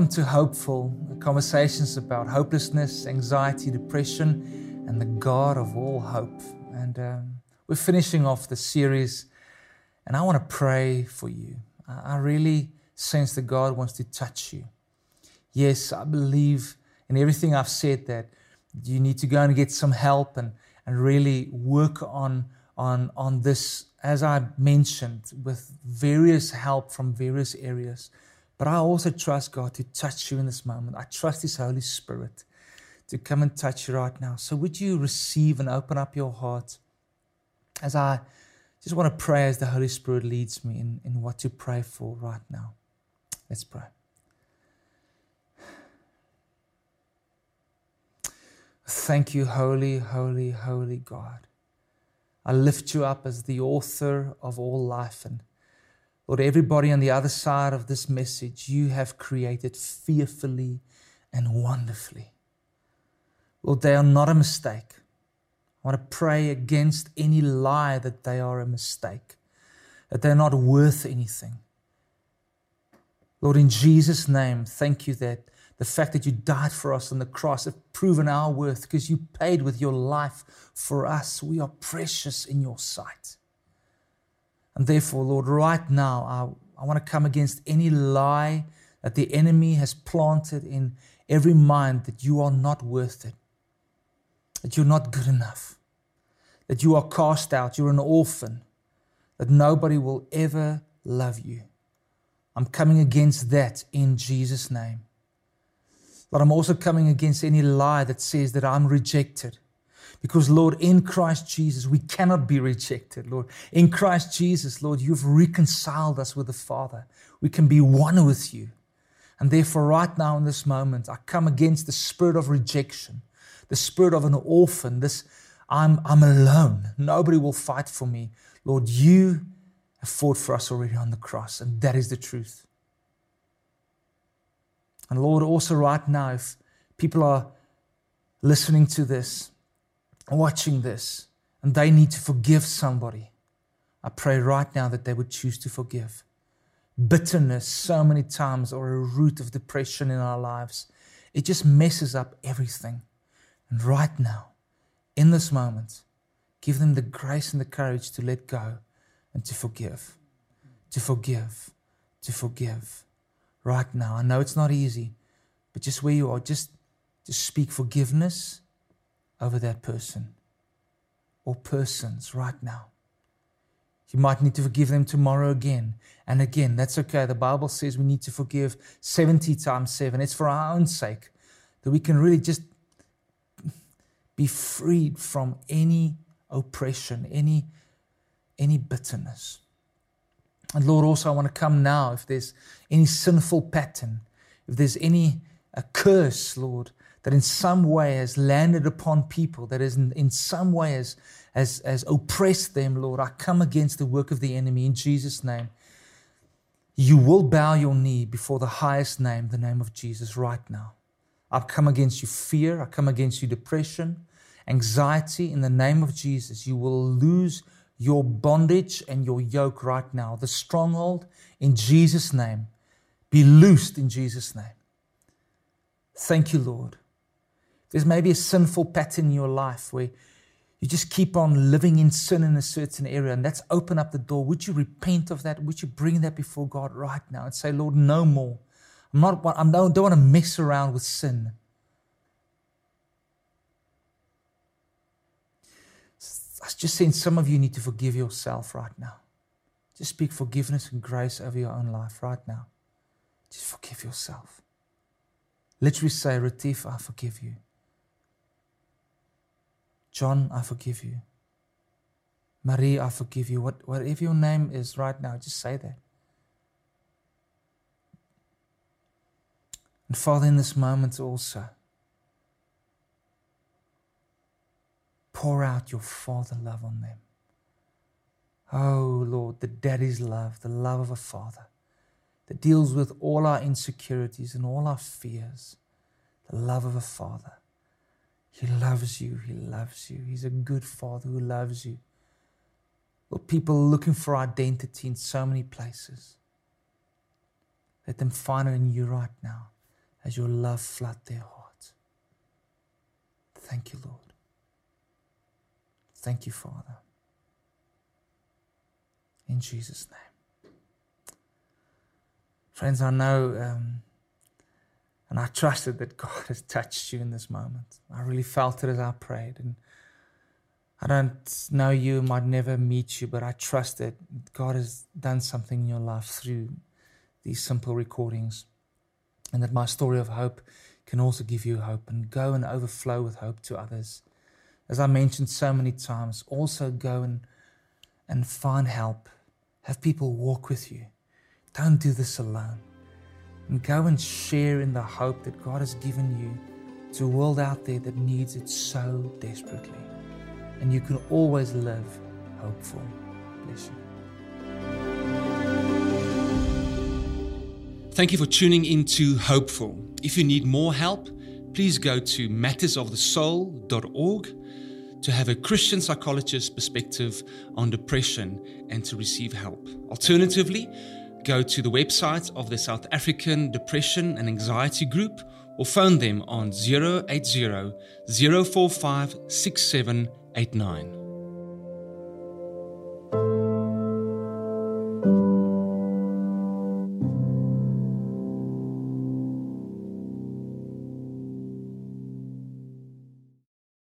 welcome to Hopeful, conversations about hopelessness, anxiety, depression, and the God of all hope. And um, we're finishing off the series, and I want to pray for you. I really sense that God wants to touch you. Yes, I believe in everything I've said that you need to go and get some help and, and really work on, on, on this, as I mentioned, with various help from various areas. But I also trust God to touch you in this moment. I trust His Holy Spirit to come and touch you right now. So, would you receive and open up your heart as I just want to pray as the Holy Spirit leads me in, in what to pray for right now? Let's pray. Thank you, holy, holy, holy God. I lift you up as the author of all life and Lord, everybody on the other side of this message, you have created fearfully and wonderfully. Lord, they are not a mistake. I want to pray against any lie that they are a mistake, that they're not worth anything. Lord, in Jesus' name, thank you that the fact that you died for us on the cross have proven our worth because you paid with your life for us. We are precious in your sight. And therefore, Lord, right now, I, I want to come against any lie that the enemy has planted in every mind that you are not worth it, that you're not good enough, that you are cast out, you're an orphan, that nobody will ever love you. I'm coming against that in Jesus' name. But I'm also coming against any lie that says that I'm rejected, because, Lord, in Christ Jesus, we cannot be rejected, Lord. In Christ Jesus, Lord, you've reconciled us with the Father. We can be one with you. And therefore, right now in this moment, I come against the spirit of rejection, the spirit of an orphan, this I'm, I'm alone. Nobody will fight for me. Lord, you have fought for us already on the cross, and that is the truth. And Lord, also right now, if people are listening to this, watching this and they need to forgive somebody, I pray right now that they would choose to forgive. Bitterness, so many times, are a root of depression in our lives. It just messes up everything. And right now, in this moment, give them the grace and the courage to let go and to forgive. To forgive. To forgive. Right now. I know it's not easy, but just where you are, just, just speak forgiveness over that person or persons right now. You might need to forgive them tomorrow again and again. That's okay. The Bible says we need to forgive 70 times 7. It's for our own sake that we can really just be freed from any oppression, any, any bitterness. And Lord, also I want to come now if there's any sinful pattern, if there's any a curse, Lord, that in some way has landed upon people, that is in, in some way has, has, has oppressed them, Lord, I come against the work of the enemy in Jesus' name. You will bow your knee before the highest name, the name of Jesus, right now. I come against you fear, I come against you depression, anxiety in the name of Jesus. You will lose your bondage and your yoke right now. The stronghold in Jesus' name be loosed in Jesus' name. Thank you, Lord. There's maybe a sinful pattern in your life where you just keep on living in sin in a certain area, and that's open up the door. Would you repent of that? Would you bring that before God right now and say, Lord, no more? I'm not, I don't, don't want to mess around with sin. I just saying some of you need to forgive yourself right now. Just speak forgiveness and grace over your own life right now. Just forgive yourself. Literally say, Retief, I forgive you. John, I forgive you. Marie, I forgive you. What, whatever your name is right now, just say that. And Father, in this moment also, pour out your Father love on them. Oh Lord, the daddy's love, the love of a father that deals with all our insecurities and all our fears, the love of a father. He loves you. He loves you. He's a good father who loves you. Well, people looking for identity in so many places. Let them find it in you right now. as your love flood their heart. Thank you, Lord. Thank you, Father. In Jesus' name. Friends, I know um, and I trusted that God has touched you in this moment. I really felt it as I prayed. And I don't know you, might never meet you, but I trust that God has done something in your life through these simple recordings. And that my story of hope can also give you hope and go and overflow with hope to others. As I mentioned so many times, also go and, and find help. Have people walk with you. Don't do this alone. And go and share in the hope that God has given you to a world out there that needs it so desperately. And you can always live hopeful. Bless you. Thank you for tuning into Hopeful. If you need more help, please go to mattersofthesoul.org to have a Christian psychologist's perspective on depression and to receive help. Alternatively, go to the website of the South African Depression and Anxiety Group or phone them on 080 045 6789.